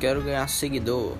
quero ganhar seguidor.